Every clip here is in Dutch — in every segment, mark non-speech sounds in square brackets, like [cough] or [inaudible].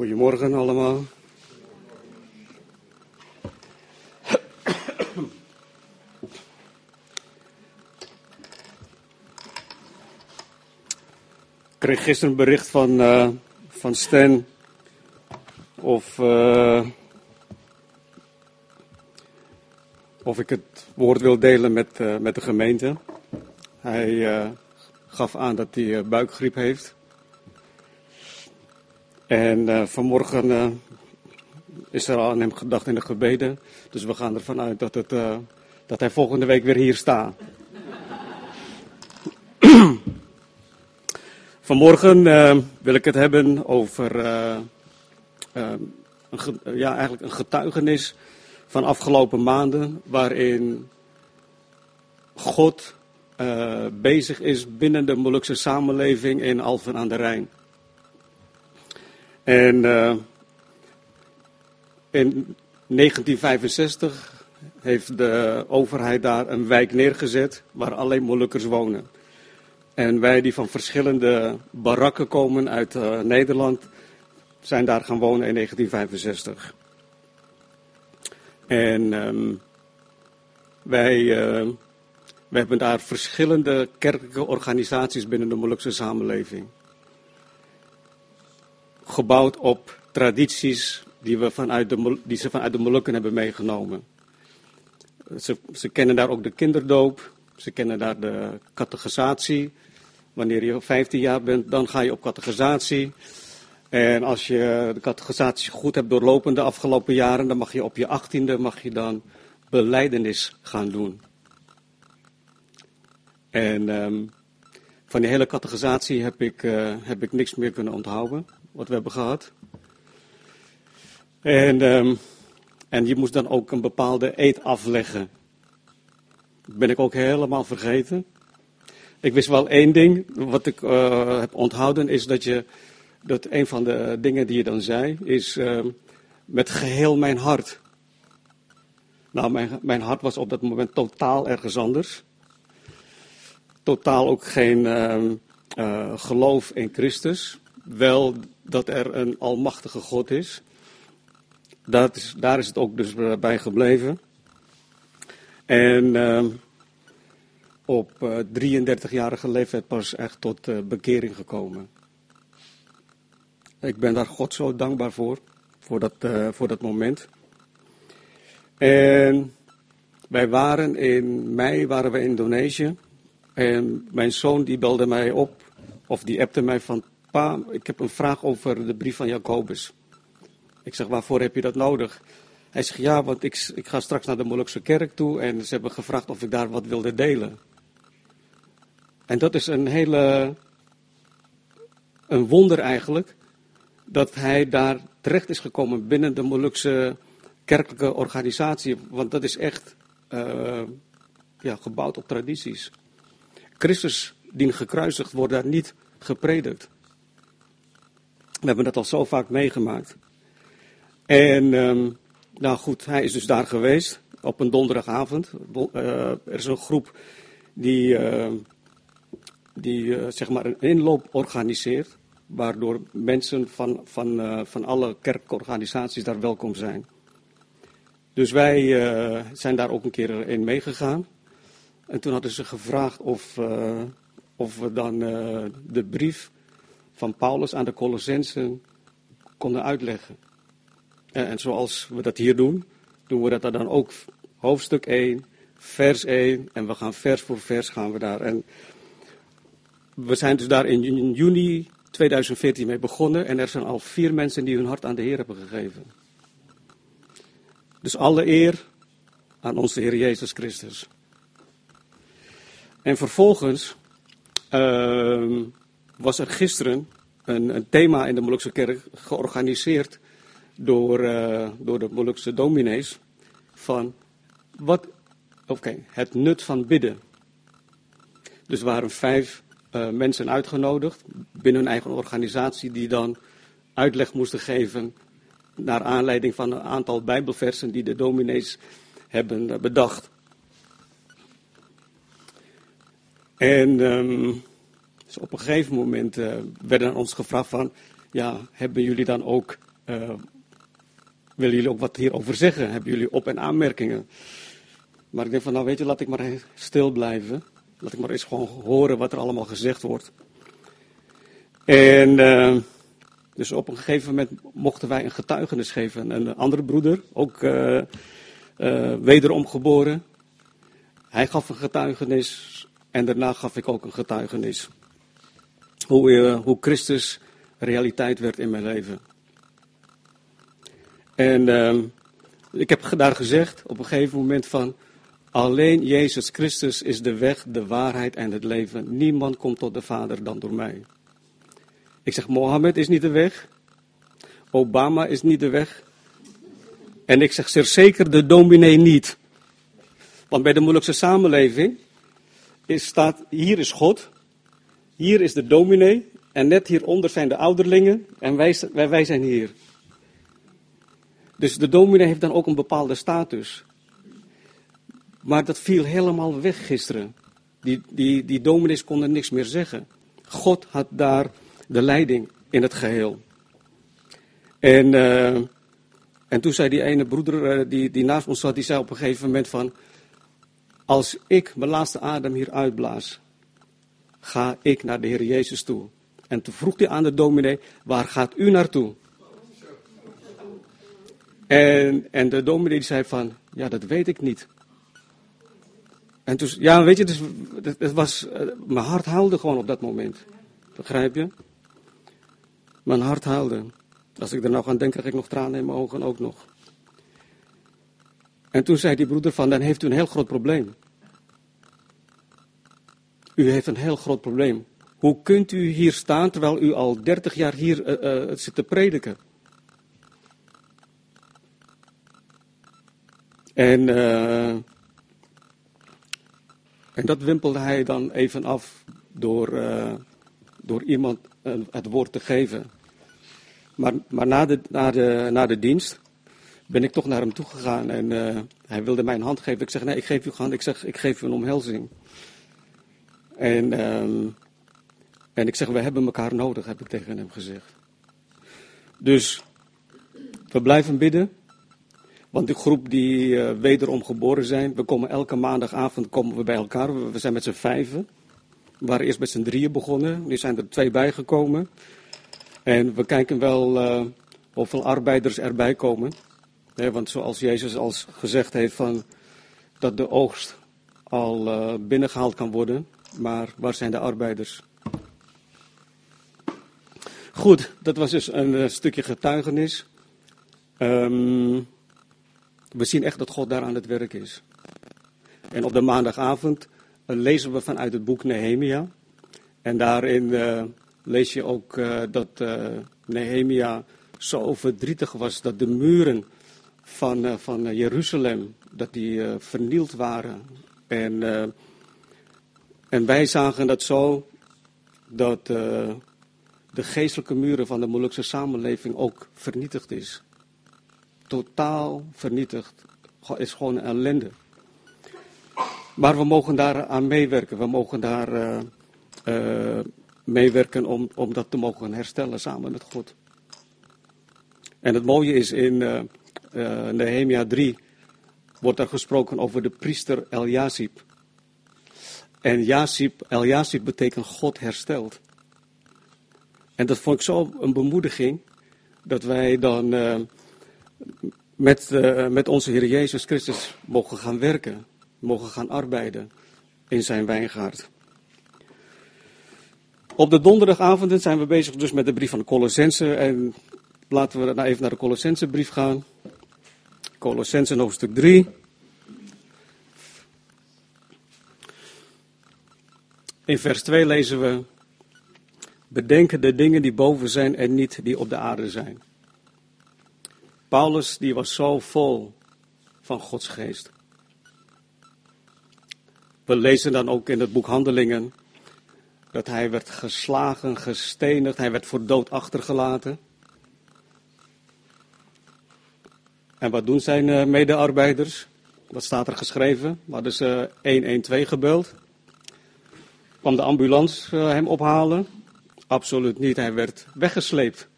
Goedemorgen allemaal. Ik kreeg gisteren een bericht van, uh, van Stan of, uh, of ik het woord wil delen met, uh, met de gemeente. Hij gaf aan dat hij buikgriep heeft. En uh, vanmorgen uh, is er al aan hem gedacht in de gebeden. Dus we gaan ervan uit dat, het, uh, dat hij volgende week weer hier staat. [clears throat] vanmorgen wil ik het hebben over een, ja, eigenlijk een getuigenis van afgelopen maanden. Waarin God bezig is binnen de Molukse samenleving in Alphen aan de Rijn. En uh, in 1965 heeft de overheid daar een wijk neergezet waar alleen Molukkers wonen. En wij die van verschillende barakken komen uit uh, Nederland, zijn daar gaan wonen in 1965. En um, wij, uh, hebben daar verschillende kerkelijke organisaties binnen de Molukse samenleving gebouwd op tradities die, we vanuit de, die ze vanuit de Molukken hebben meegenomen. Ze, ze kennen daar ook de kinderdoop, ze kennen daar de catechisatie. Wanneer je 15 jaar bent, dan ga je op catechisatie. En als je de catechisatie goed hebt doorlopen de afgelopen jaren, dan mag je op je achttiende mag je dan beleidenis gaan doen. En um, van die hele catechisatie heb ik, uh, heb ik niks meer kunnen onthouden wat we hebben gehad. En, um, en je moest dan ook een bepaalde eet afleggen. Dat ben ik ook helemaal vergeten. Ik wist wel één ding, wat ik uh, heb onthouden, is dat je, dat een van de dingen die je dan zei, is uh, met geheel mijn hart. Nou, mijn, mijn hart was op dat moment totaal ergens anders. Totaal ook geen uh, geloof in Christus. Wel dat er een almachtige God is. Dat is daar is het ook dus bij gebleven. En uh, op uh, 33-jarige leeftijd pas echt tot uh, bekering gekomen. Ik ben daar God zo dankbaar voor, voor dat, uh, voor dat moment. En wij waren in mei waren we in Indonesië. En mijn zoon die belde mij op, of die appte mij van Pa, ik heb een vraag over de brief van Jacobus. Ik zeg, waarvoor heb je dat nodig? Hij zegt, ja, want ik, ik ga straks naar de Molukse kerk toe en ze hebben gevraagd of ik daar wat wilde delen. En dat is een hele, een wonder eigenlijk, dat hij daar terecht is gekomen binnen de Molukse kerkelijke organisatie. Want dat is echt uh, ja, gebouwd op tradities. Christus, die gekruisigd, wordt daar niet gepredikt. We hebben dat al zo vaak meegemaakt. En um, nou goed, hij is dus daar geweest op een donderdagavond. Uh, er is een groep die, uh, die uh, zeg maar een inloop organiseert, waardoor mensen van, van, van alle kerkorganisaties daar welkom zijn. Dus wij zijn daar ook een keer in meegegaan. En toen hadden ze gevraagd of, of we dan de brief van Paulus aan de Colossensen konden uitleggen. En, en, zoals we dat hier doen, doen we dat dan ook hoofdstuk 1, vers 1. En we gaan vers voor vers gaan we daar. En we zijn dus daar in juni 2014 mee begonnen. En er zijn al vier mensen die hun hart aan de Heer hebben gegeven. Dus alle eer aan onze Heer Jezus Christus. En vervolgens uh, was er gisteren een, een, thema in de Molukse kerk georganiseerd door, uh, door de Molukse dominees van wat, oké, het nut van bidden. Dus waren vijf uh, mensen uitgenodigd binnen hun eigen organisatie die dan uitleg moesten geven naar aanleiding van een aantal bijbelversen die de dominees hebben uh, bedacht. En um, dus op een gegeven moment uh, werden ons gevraagd van, ja, hebben jullie dan ook Uh, willen jullie ook wat hierover zeggen? Hebben jullie op- en aanmerkingen? Maar ik denk van, nou weet je, laat ik maar stil blijven. Laat ik maar eens gewoon horen wat er allemaal gezegd wordt. En uh, dus op een gegeven moment mochten wij een getuigenis geven. Een andere broeder, ook uh, wederom geboren. Hij gaf een getuigenis en daarna gaf ik ook een getuigenis. Hoe, hoe Christus realiteit werd in mijn leven. En uh, ik heb daar gezegd op een gegeven moment van, alleen Jezus Christus is de weg, de waarheid en het leven. Niemand komt tot de Vader dan door mij. Ik zeg, Mohammed is niet de weg. Obama is niet de weg. En ik zeg zeker de dominee niet. Want bij de moeilijkste samenleving is, staat, hier is God, hier is de dominee en net hieronder zijn de ouderlingen en wij, wij, zijn hier. Dus de dominee heeft dan ook een bepaalde status. Maar dat viel helemaal weg gisteren. Die, die, die dominees konden niks meer zeggen. God had daar de leiding in het geheel. En, uh, en toen zei die ene broeder uh, die, die naast ons zat, die zei op een gegeven moment van... Als ik mijn laatste adem hier uitblaas, ga ik naar de Heer Jezus toe. En toen vroeg hij aan de dominee, waar gaat u naartoe? En, en de dominee zei van, ja dat weet ik niet. En toen, ja weet je, dus, het, het was, uh, mijn hart huilde gewoon op dat moment. Begrijp je? Mijn hart huilde. Als ik er nou aan denk, krijg ik nog tranen in mijn ogen ook nog. En toen zei die broeder van, dan heeft u een heel groot probleem. U heeft een heel groot probleem. Hoe kunt u hier staan terwijl u al 30 jaar hier uh, uh, zit te prediken? En, uh, en dat wimpelde hij dan even af door, door iemand het woord te geven. Maar, maar na, de, na, de, na de dienst ben ik toch naar hem toegegaan en hij wilde mij hand geven. Ik zeg, nee, ik geef u hand. Ik zeg, ik geef u een omhelzing. En, um, en ik zeg, we hebben elkaar nodig, heb ik tegen hem gezegd. Dus we blijven bidden. Want die groep die uh, wederom geboren zijn, we komen elke maandagavond komen we bij elkaar. We, zijn met z'n vijven. We waren eerst met z'n drieën begonnen, nu zijn er twee bijgekomen. En we kijken wel uh, hoeveel arbeiders erbij komen. Want zoals Jezus al gezegd heeft van dat de oogst al uh, binnengehaald kan worden, maar waar zijn de arbeiders? Goed, dat was dus een uh, stukje getuigenis. Um, we zien echt dat God daar aan het werk is. En op de maandagavond uh, lezen we vanuit het boek Nehemia. En daarin uh, lees je ook dat Nehemia zo verdrietig was dat de muren van, van Jeruzalem dat die, vernield waren. En, en wij zagen dat zo dat de geestelijke muren van de moeilijkste samenleving ook vernietigd is totaal vernietigd. is gewoon ellende. Maar we mogen daar aan meewerken. We mogen daar uh, uh, meewerken om, om dat te mogen herstellen samen met God. En het mooie is in uh, Nehemia 3 wordt er gesproken over de priester El-Yazib. En Yazib, El-Yazib betekent God herstelt. En dat vond ik zo een bemoediging dat wij dan met, uh, met onze Heer Jezus Christus mogen gaan werken, mogen gaan arbeiden in zijn wijngaard. Op de donderdagavonden zijn we bezig dus met de brief van de Colossense en laten we nou even naar de Colossense brief gaan. Colossense hoofdstuk 3. In vers 2 lezen we: Bedenken de dingen die boven zijn en niet die op de aarde zijn. Paulus die was zo vol van Gods geest. We lezen dan ook in het boek Handelingen dat hij werd geslagen, gestenigd, hij werd voor dood achtergelaten. En wat doen zijn uh, medearbeiders? Wat staat er geschreven? Hadden ze 112 gebeld? Kwam de ambulance uh, hem ophalen? Absoluut niet, hij werd weggesleept.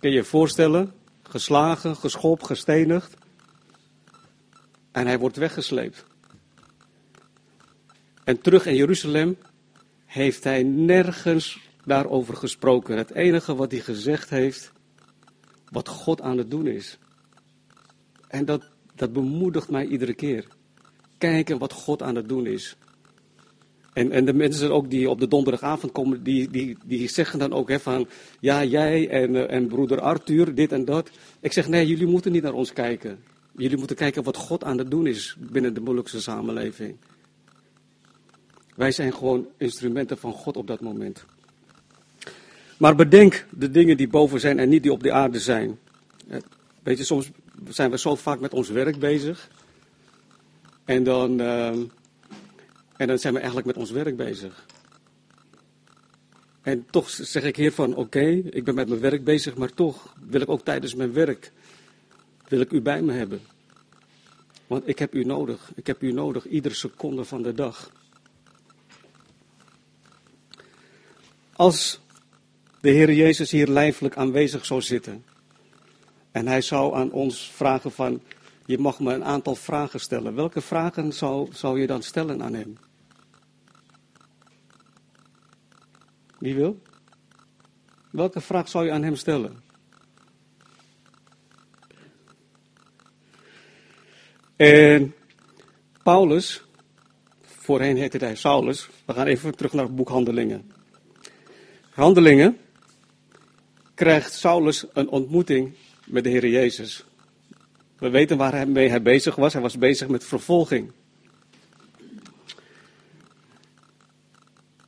kun je je voorstellen, geslagen, geschopt, gestenigd. En hij wordt weggesleept. En terug in Jeruzalem heeft hij nergens daarover gesproken. Het enige wat hij gezegd heeft, wat God aan het doen is. En dat, dat bemoedigt mij iedere keer. Kijken wat God aan het doen is. En, en de mensen ook die op de donderdagavond komen, die, die, die zeggen dan ook hè, van, ja jij en, eh, en broeder Arthur, dit en dat. Ik zeg nee, jullie moeten niet naar ons kijken. Jullie moeten kijken wat God aan het doen is binnen de moeilijkste samenleving. Wij zijn gewoon instrumenten van God op dat moment. Maar bedenk de dingen die boven zijn en niet die op de aarde zijn. Eh, weet je, soms zijn we zo vaak met ons werk bezig. En dan, ehm, en dan zijn we eigenlijk met ons werk bezig. En toch zeg ik hier van, oké, ik ben met mijn werk bezig, maar toch wil ik ook tijdens mijn werk, wil ik u bij me hebben. Want ik heb u nodig. Ik heb u nodig iedere seconde van de dag. Als de Heer Jezus hier lijfelijk aanwezig zou zitten. En hij zou aan ons vragen van, je mag me een aantal vragen stellen. Welke vragen zou, zou je dan stellen aan hem? Wie wil? Welke vraag zou je aan hem stellen? En Paulus, voorheen heette hij Saulus, we gaan even terug naar het boek Handelingen. Handelingen krijgt Saulus een ontmoeting met de Heer Jezus. We weten waar hij mee hij bezig was. Hij was bezig met vervolging.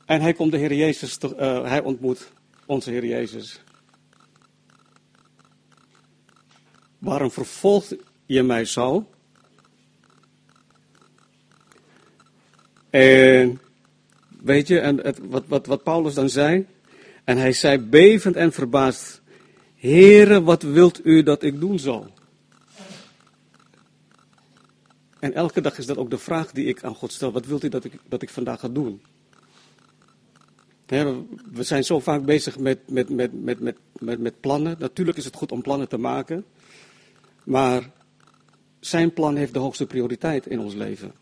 En hij komt de Heer Jezus, uh, hij ontmoet onze Heer Jezus. Waarom vervolgt je mij zo? En weet je, en het, wat, wat, wat Paulus dan zei, en hij zei bevend en verbaasd, Heere, wat wilt u dat ik doen zal? En elke dag is dat ook de vraag die ik aan God stel. Wat wilt u dat ik, dat ik vandaag ga doen? We zijn zo vaak bezig met, met, met, met, met, met, met plannen. Natuurlijk is het goed om plannen te maken. Maar zijn plan heeft de hoogste prioriteit in ons leven.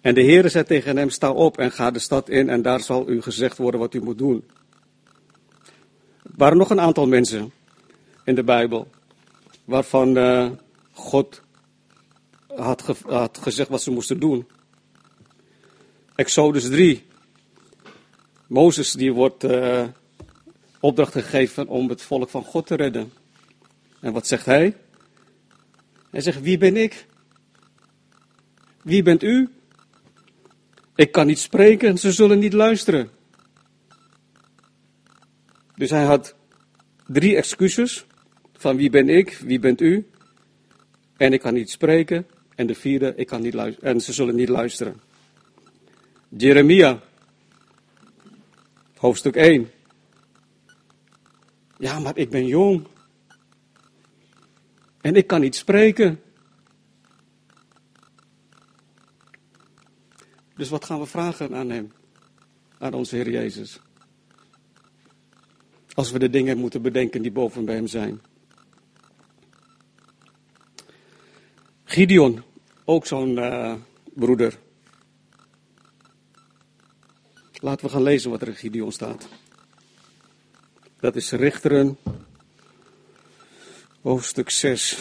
En de Heere zei tegen hem, sta op en ga de stad in en daar zal u gezegd worden wat u moet doen. Er waren nog een aantal mensen in de Bijbel waarvan uh, God had, had, gezegd wat ze moesten doen. Exodus 3. Mozes die wordt uh, opdracht gegeven om het volk van God te redden. En wat zegt hij? Hij zegt, wie ben ik? Wie bent u? Ik kan niet spreken en ze zullen niet luisteren. Dus hij had drie excuses van wie ben ik, wie bent u. En ik kan niet spreken. En de vierde, ik kan niet. En ze zullen niet luisteren. Jeremia, hoofdstuk 1. Ja, maar ik ben jong. En ik kan niet spreken. Dus wat gaan we vragen aan Hem? Aan onze Heer Jezus. Als we de dingen moeten bedenken die boven bij Hem zijn. Gideon, ook zo'n uh, broeder. Laten we gaan lezen wat er in Gideon staat. Dat is Richteren, hoofdstuk 6.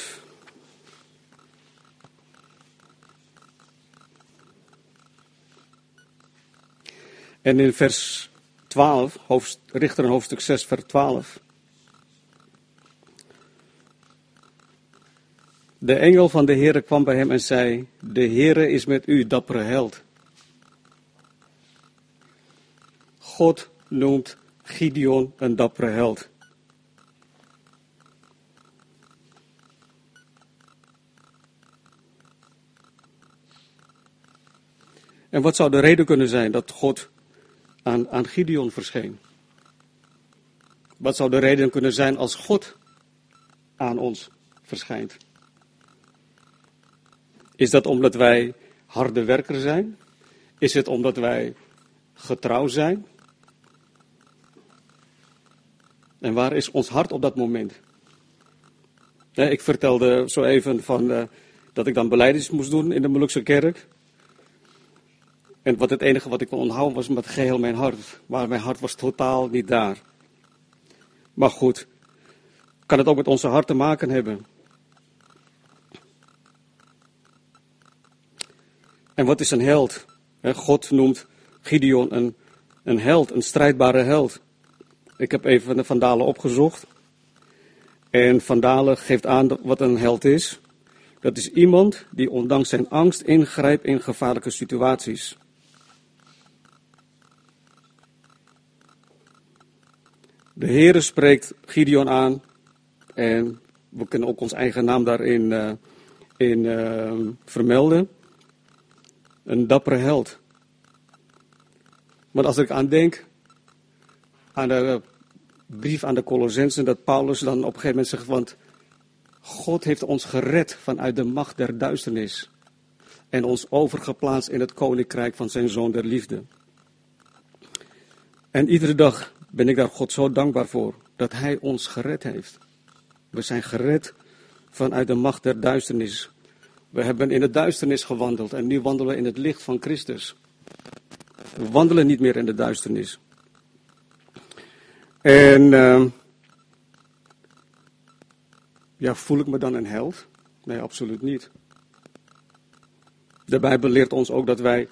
En in vers 12, hoofd, Richter hoofdstuk 6, vers 12. De engel van de Heere kwam bij hem en zei: De Heere is met u, dappere held. God noemt Gideon een dappere held. En wat zou de reden kunnen zijn dat God aan, aan Gideon verscheen. Wat zou de reden kunnen zijn als God aan ons verschijnt? Is dat omdat wij harde werker zijn? Is het omdat wij getrouw zijn? En waar is ons hart op dat moment? Ik vertelde zo even van, uh, dat ik dan beleidings moest doen in de Molukse kerk. En wat het enige wat ik kon onthouden was met geheel mijn hart. Maar mijn hart was totaal niet daar. Maar goed, kan het ook met onze hart te maken hebben. En wat is een held? God noemt Gideon een, een held, een strijdbare held. Ik heb even de Vandalen opgezocht. En Vandalen geeft aan wat een held is. Dat is iemand die ondanks zijn angst ingrijpt in gevaarlijke situaties. De Heere spreekt Gideon aan en we kunnen ook ons eigen naam daarin uh, in, uh, vermelden. Een dappere held. Maar als ik aan denk, aan de brief aan de Colossensen, dat Paulus dan op een gegeven moment zegt, want God heeft ons gered vanuit de macht der duisternis en ons overgeplaatst in het koninkrijk van zijn zoon der liefde. En iedere dag ben ik daar God zo dankbaar voor dat Hij ons gered heeft. We zijn gered vanuit de macht der duisternis. We hebben in de duisternis gewandeld en nu wandelen we in het licht van Christus. We wandelen niet meer in de duisternis. En uh, ja, voel ik me dan een held? Nee, absoluut niet. De Bijbel leert ons ook dat wij,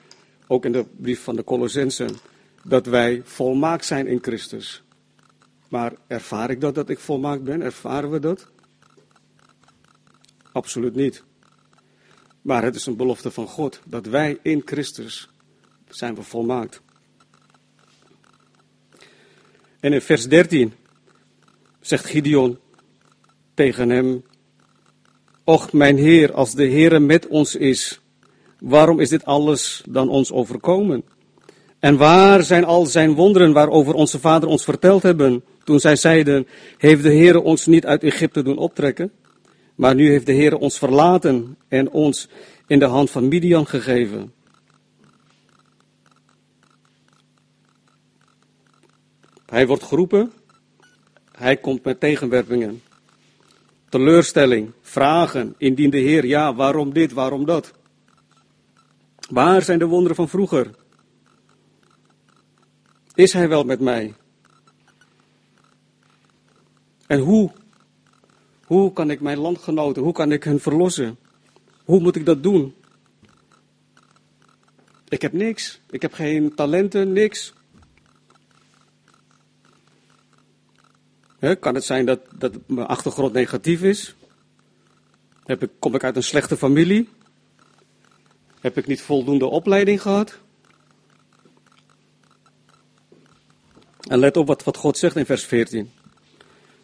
ook in de brief van de Colossensen, dat wij volmaakt zijn in Christus. Maar ervaar ik dat, dat ik volmaakt ben? Ervaren we dat? Absoluut niet. Maar het is een belofte van God dat wij in Christus zijn we volmaakt. En in vers 13 zegt Gideon tegen hem: Och, mijn Heer, als de Heer met ons is, waarom is dit alles dan ons overkomen? En waar zijn al zijn wonderen waarover onze vader ons verteld hebben, toen zij zeiden, heeft de Heer ons niet uit Egypte doen optrekken? Maar nu heeft de Heer ons verlaten en ons in de hand van Midian gegeven. Hij wordt geroepen, hij komt met tegenwerpingen. Teleurstelling, vragen, indien de Heer, ja, waarom dit, waarom dat? Waar zijn de wonderen van vroeger? Is hij wel met mij? En hoe? Hoe kan ik mijn landgenoten, hoe kan ik hen verlossen? Hoe moet ik dat doen? Ik heb niks. Ik heb geen talenten, niks. Kan het zijn dat, dat mijn achtergrond negatief is? Heb ik, kom ik uit een slechte familie? Heb ik niet voldoende opleiding gehad? En let op wat, wat God zegt in vers 14.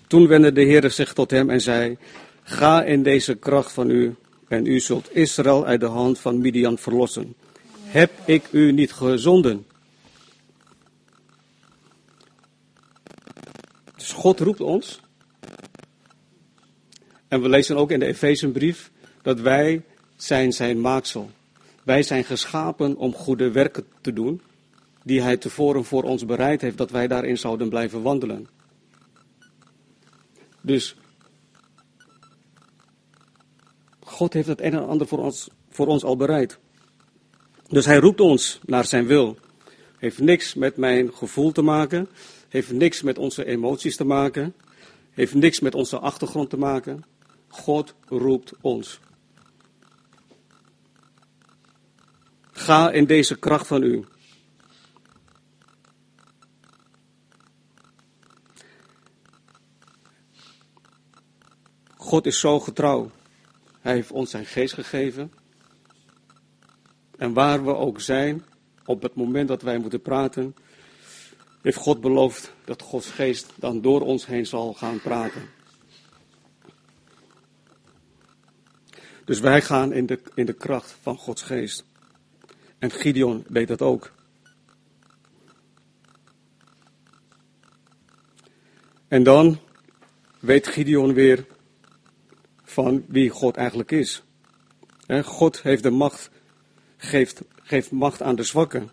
Toen wendde de Heer zich tot hem en zei: Ga in deze kracht van u, en u zult Israël uit de hand van Midian verlossen. Heb ik u niet gezonden? Dus God roept ons. En we lezen ook in de Efezenbrief dat wij zijn zijn maaksel. Wij zijn geschapen om goede werken te doen, die hij tevoren voor ons bereid heeft, dat wij daarin zouden blijven wandelen. Dus God heeft het een en ander voor ons, voor ons al bereid. Dus hij roept ons naar zijn wil. Heeft niks met mijn gevoel te maken. Heeft niks met onze emoties te maken. Heeft niks met onze achtergrond te maken. God roept ons. Ga in deze kracht van u. God is zo getrouw. Hij heeft ons zijn geest gegeven. En waar we ook zijn, op het moment dat wij moeten praten, heeft God beloofd dat Gods geest dan door ons heen zal gaan praten. Dus wij gaan in de, in de kracht van Gods geest. En Gideon deed dat ook. En dan weet Gideon weer van wie God eigenlijk is. God heeft de macht, geeft, geeft macht aan de zwakken.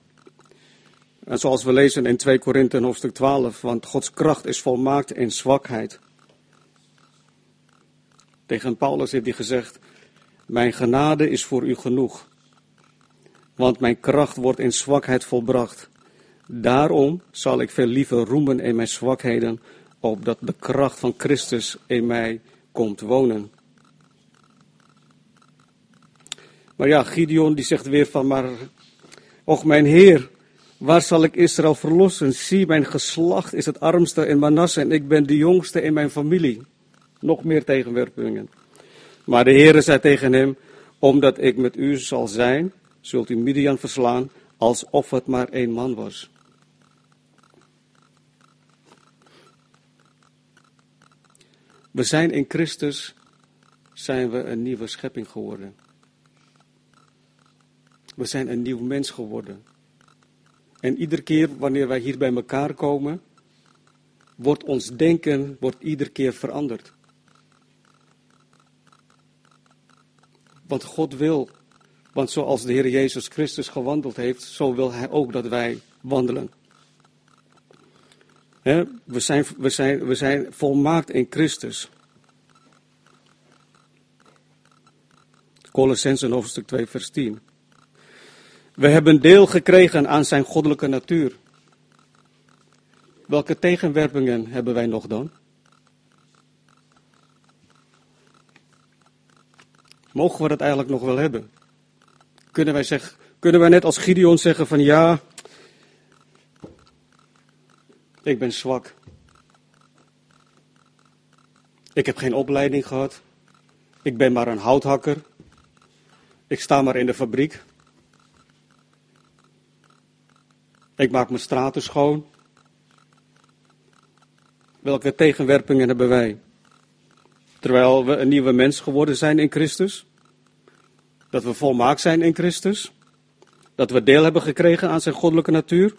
En zoals we lezen in 2 Korinthe hoofdstuk 12, want Gods kracht is volmaakt in zwakheid. Tegen Paulus heeft hij gezegd, mijn genade is voor u genoeg, want mijn kracht wordt in zwakheid volbracht. Daarom zal ik veel liever roemen in mijn zwakheden, opdat de kracht van Christus in mij komt wonen. Maar ja, Gideon die zegt weer van, maar, och mijn Heer, waar zal ik Israël verlossen? Zie, mijn geslacht is het armste in Manasse en ik ben de jongste in mijn familie. Nog meer tegenwerpingen. Maar de Heere zei tegen hem, omdat ik met u zal zijn, zult u Midian verslaan, alsof het maar één man was. We zijn in Christus, zijn we een nieuwe schepping geworden. We zijn een nieuw mens geworden. En iedere keer wanneer wij hier bij elkaar komen, wordt ons denken wordt iedere keer veranderd. Want God wil, want zoals de Heer Jezus Christus gewandeld heeft, zo wil Hij ook dat wij wandelen. we, zijn, we, zijn, we zijn volmaakt in Christus. Colossensen hoofdstuk 2 vers 10. We hebben deel gekregen aan zijn goddelijke natuur. Welke tegenwerpingen hebben wij nog dan? Mogen we dat eigenlijk nog wel hebben? Kunnen wij, zeggen, kunnen wij net als Gideon zeggen van ja, ik ben zwak. Ik heb geen opleiding gehad. Ik ben maar een houthakker. Ik sta maar in de fabriek. Ik maak mijn straten schoon. Welke tegenwerpingen hebben wij? Terwijl we een nieuwe mens geworden zijn in Christus. Dat we volmaakt zijn in Christus. Dat we deel hebben gekregen aan zijn goddelijke natuur.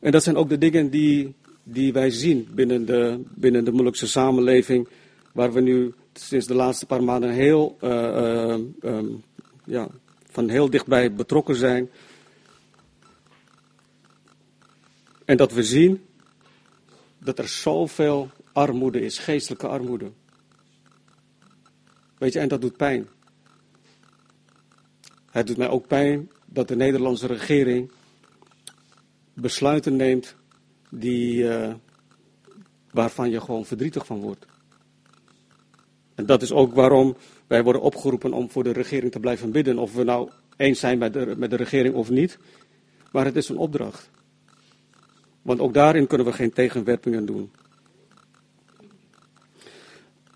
En dat zijn ook de dingen die, die wij zien binnen de, binnen de moeilijkste samenleving, waar we nu sinds de laatste paar maanden heel, uh, uh, um, ja, van heel dichtbij betrokken zijn. En dat we zien dat er zoveel armoede is, geestelijke armoede. Weet je, en dat doet pijn. Het doet mij ook pijn dat de Nederlandse regering besluiten neemt die, uh, waarvan je gewoon verdrietig van wordt. En dat is ook waarom wij worden opgeroepen om voor de regering te blijven bidden. Of we nou eens zijn met de, met de regering of niet. Maar het is een opdracht. Want ook daarin kunnen we geen tegenwerpingen doen.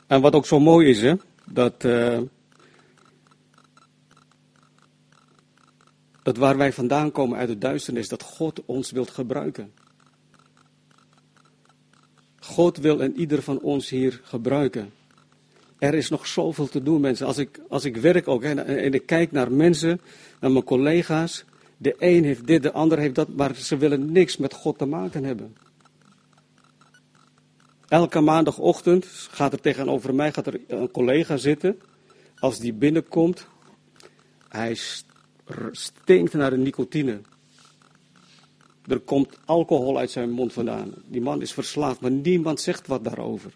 En wat ook zo mooi is, hè, dat, uh, dat waar wij vandaan komen uit de duisternis, dat God ons wilt gebruiken. God wil en ieder van ons hier gebruiken. Er is nog zoveel te doen, mensen. Als ik, als ik werk ook hè, en ik kijk naar mensen, naar mijn collega's. De een heeft dit, de ander heeft dat, maar ze willen niks met God te maken hebben. Elke maandagochtend gaat er tegenover mij gaat er een collega zitten. Als die binnenkomt, hij stinkt naar de nicotine. Er komt alcohol uit zijn mond vandaan. Die man is verslaafd, maar niemand zegt wat daarover.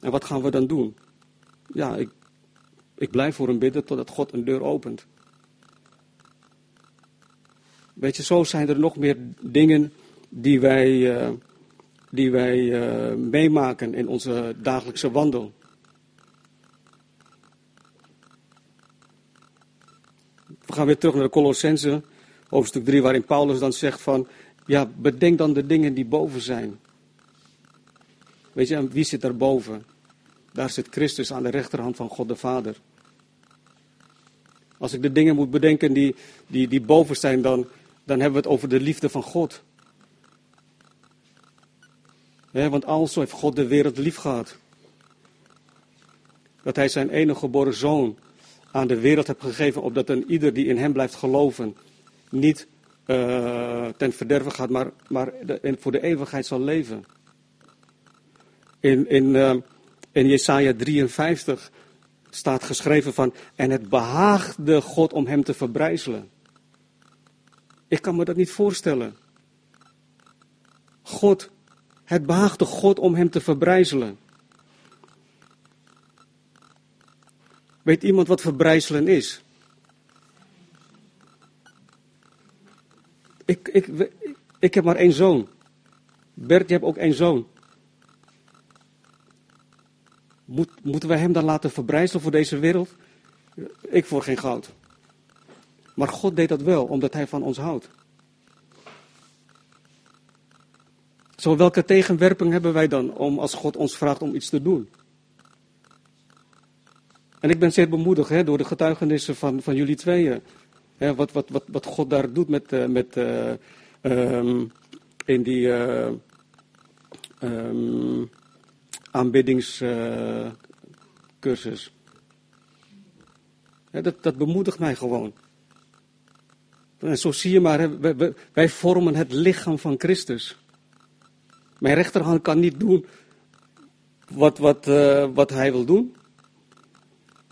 En wat gaan we dan doen? Ja, ik, ik blijf voor hem bidden totdat God een deur opent. Weet je, zo zijn er nog meer dingen die wij, uh, die wij uh, meemaken in onze dagelijkse wandel. We gaan weer terug naar de Colossense, hoofdstuk 3, waarin Paulus dan zegt van, ja, bedenk dan de dingen die boven zijn. Weet je, wie zit daar boven? Daar zit Christus aan de rechterhand van God de Vader. Als ik de dingen moet bedenken die, die, die boven zijn, dan, dan hebben we het over de liefde van God. want alzo heeft God de wereld lief gehad. Dat hij zijn enige geboren zoon aan de wereld heeft gegeven, opdat een ieder die in hem blijft geloven, niet uh, ten verderven gaat, maar, maar voor de eeuwigheid zal leven. In, in, uh, in Jesaja 53 staat geschreven van, en het behaagde God om hem te verbrijzelen. Ik kan me dat niet voorstellen. God, het behaagde God om hem te verbrijzelen. Weet iemand wat verbrijzelen is? Ik, ik, ik heb maar één zoon. Bert, je hebt ook één zoon. Moet, moeten wij hem dan laten verbrijzelen voor deze wereld? Ik voor geen goud. Maar God deed dat wel, omdat hij van ons houdt. Zo, welke tegenwerping hebben wij dan om als God ons vraagt om iets te doen? En ik ben zeer bemoedigd hè, door de getuigenissen van, van jullie tweeën. Hè, wat, wat, wat, wat God daar doet met, uh, met uh, um, in die uh, um, aanbiddingscursus. dat, dat bemoedigt mij gewoon. En zo zie je maar, wij, vormen het lichaam van Christus. Mijn rechterhand kan niet doen wat, wat, uh, wat hij wil doen.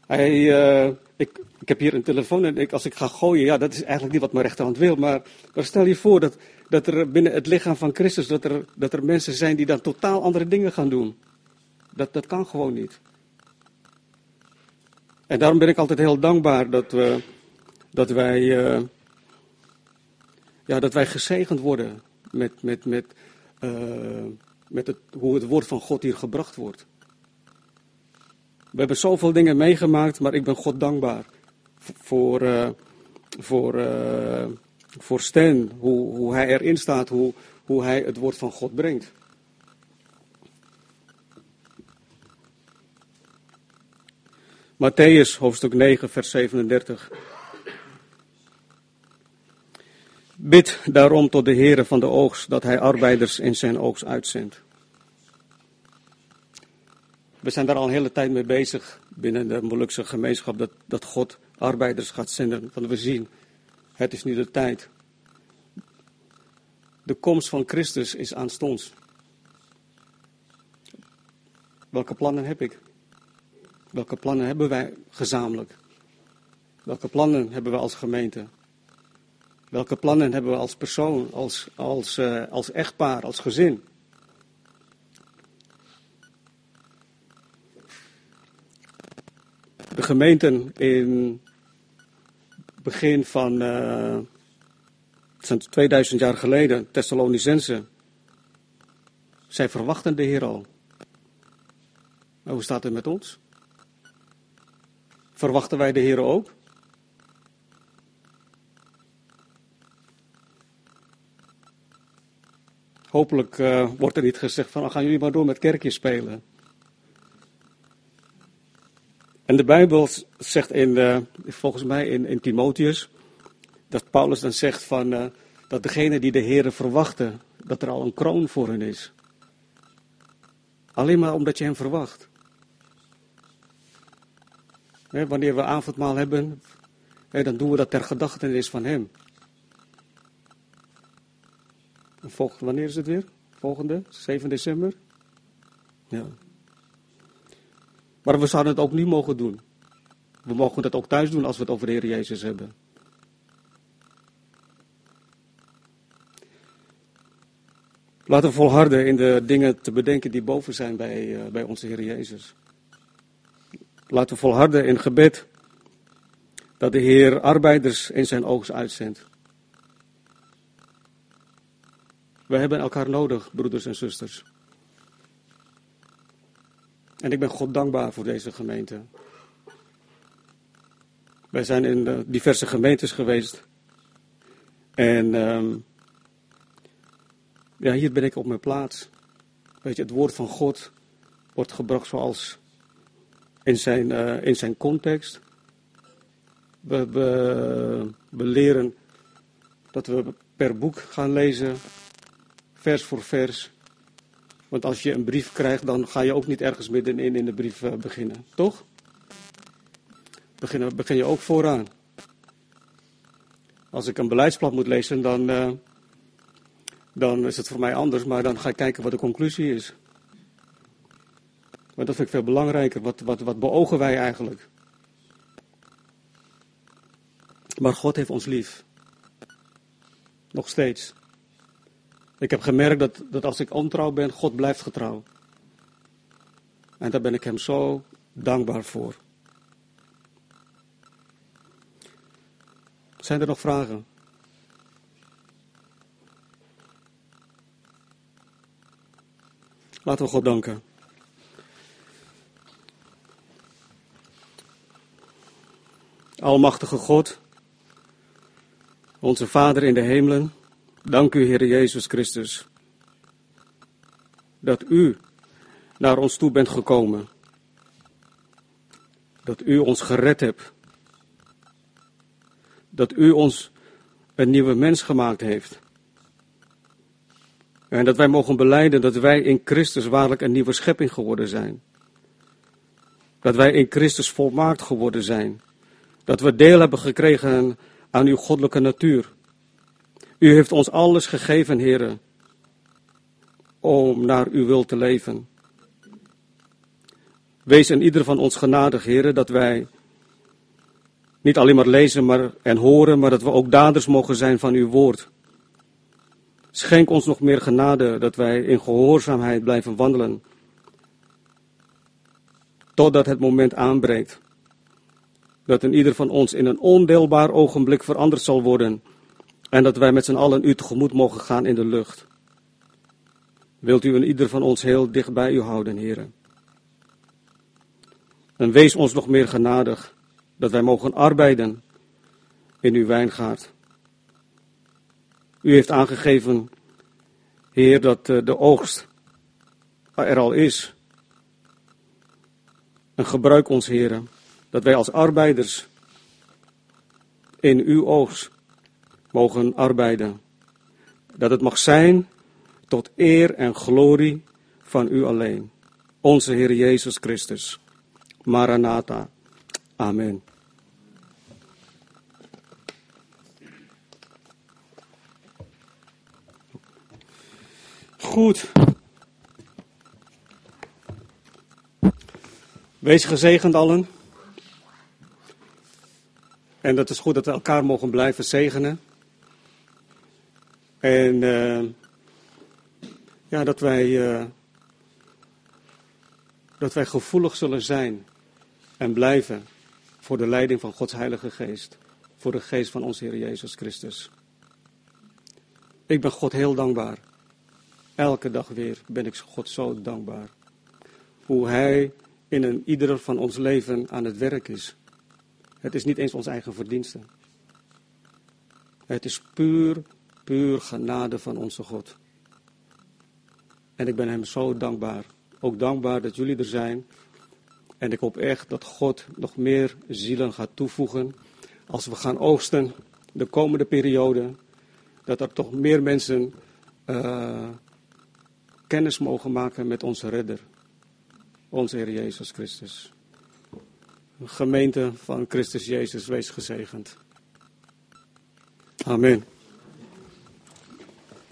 Hij, uh, ik, ik heb hier een telefoon en ik, als ik ga gooien, ja, dat is eigenlijk niet wat mijn rechterhand wil. Maar, maar stel je voor dat, dat er binnen het lichaam van Christus, dat er, dat er mensen zijn die dan totaal andere dingen gaan doen. Dat, dat kan gewoon niet. En daarom ben ik altijd heel dankbaar dat, we, dat, wij, uh, ja, dat wij gezegend worden met, met, met, uh, met het, hoe het woord van God hier gebracht wordt. We hebben zoveel dingen meegemaakt, maar ik ben God dankbaar voor, uh, voor, voor Stan, hoe, hoe hij erin staat, hoe, hoe hij het woord van God brengt. Matthäus hoofdstuk 9, vers 37. Bid daarom tot de Heere van de oogst dat hij arbeiders in zijn oogst uitzendt. We zijn daar al een hele tijd mee bezig binnen de Molukse gemeenschap dat, dat God arbeiders gaat zenden. Want we zien, het is nu de tijd. De komst van Christus is aanstonds. Welke plannen heb ik? Welke plannen hebben wij gezamenlijk? Welke plannen hebben we als gemeente? Welke plannen hebben we als persoon, als, als, uh, als echtpaar, als gezin? De gemeenten in begin van uh, 2000 jaar geleden, Thessalonicense, zij verwachten de Heer al. Maar hoe staat het met ons? Verwachten wij de Heer ook? Hopelijk uh, wordt er niet gezegd van, oh, gaan jullie maar door met kerkjes spelen. En de Bijbel zegt in, uh, volgens mij in, in Timotheus, dat Paulus dan zegt van, uh, dat degene die de Heeren verwachten, dat er al een kroon voor hen is. Alleen maar omdat je hem verwacht. Wanneer we avondmaal hebben, dan doen we dat ter gedachtenis van hem. Volgende, wanneer is het weer? Volgende, 7 december? Ja. Maar we zouden het ook nu mogen doen. We mogen het ook thuis doen als we het over de Heer Jezus hebben. Laten we volharden in de dingen te bedenken die boven zijn bij, uh, bij onze Heer Jezus. Laten volharden in gebed dat de Heer arbeiders in zijn oogst uitzendt. We hebben elkaar nodig, broeders en zusters. En ik ben God dankbaar voor deze gemeente. Wij zijn in diverse gemeentes geweest. En um, ja, hier ben ik op mijn plaats. Weet je, het woord van God wordt gebracht zoals in zijn, uh, in zijn context. We, we, we leren dat we per boek gaan lezen, vers voor vers. Want als je een brief krijgt, dan ga je ook niet ergens middenin in de brief uh, beginnen, toch? Begin, begin je ook vooraan. Als ik een beleidsplan moet lezen, dan, uh, dan is het voor mij anders, maar dan ga ik kijken wat de conclusie is. Maar dat vind ik veel belangrijker. Wat, wat, wat beogen wij eigenlijk? Maar God heeft ons lief. Nog steeds. Ik heb gemerkt dat, dat als ik ontrouw ben, God blijft getrouw. En daar ben ik hem zo dankbaar voor. Zijn er nog vragen? Laten we God danken. Almachtige God, onze Vader in de hemelen, dank u, Heer Jezus Christus, dat u naar ons toe bent gekomen. Dat u ons gered hebt. Dat u ons een nieuwe mens gemaakt heeft. En dat wij mogen beleiden dat wij in Christus waarlijk een nieuwe schepping geworden zijn. Dat wij in Christus volmaakt geworden zijn. Dat we deel hebben gekregen aan uw goddelijke natuur. U heeft ons alles gegeven, heren, om naar uw wil te leven. Wees in ieder van ons genadig, heren, dat wij niet alleen maar lezen maar, en horen, maar dat we ook daders mogen zijn van uw woord. Schenk ons nog meer genade dat wij in gehoorzaamheid blijven wandelen. Totdat het moment aanbreekt. Dat in ieder van ons in een ondeelbaar ogenblik veranderd zal worden. En dat wij met z'n allen u tegemoet mogen gaan in de lucht. Wilt u in ieder van ons heel dicht bij u houden, heren. En wees ons nog meer genadig dat wij mogen arbeiden in uw wijngaard. U heeft aangegeven, Heer, dat eh, de oogst er al is. En gebruik ons, Heer, dat wij als arbeiders in uw oogst mogen arbeiden. Dat het mag zijn tot eer en glorie van u alleen, onze Heer Jezus Christus. Maranatha. Amen. Goed. Wees gezegend allen. En dat is goed dat we elkaar mogen blijven zegenen. En uh, ja, dat wij, uh, dat wij gevoelig zullen zijn en blijven voor de leiding van Gods Heilige Geest. Voor de geest van onze Heer Jezus Christus. Ik ben God heel dankbaar Elke dag weer ben ik God zo dankbaar. Hoe Hij in ieder van ons leven aan het werk is. Het is niet eens ons eigen verdienste. Het is puur, puur genade van onze God. En ik ben Hem zo dankbaar. Ook dankbaar dat jullie er zijn. En ik hoop echt dat God nog meer zielen gaat toevoegen. Als we gaan oogsten de komende periode. Dat er toch meer mensen uh, kennis mogen maken met onze redder, onze Heer Jezus Christus. Gemeente van Christus Jezus, wees gezegend. Amen.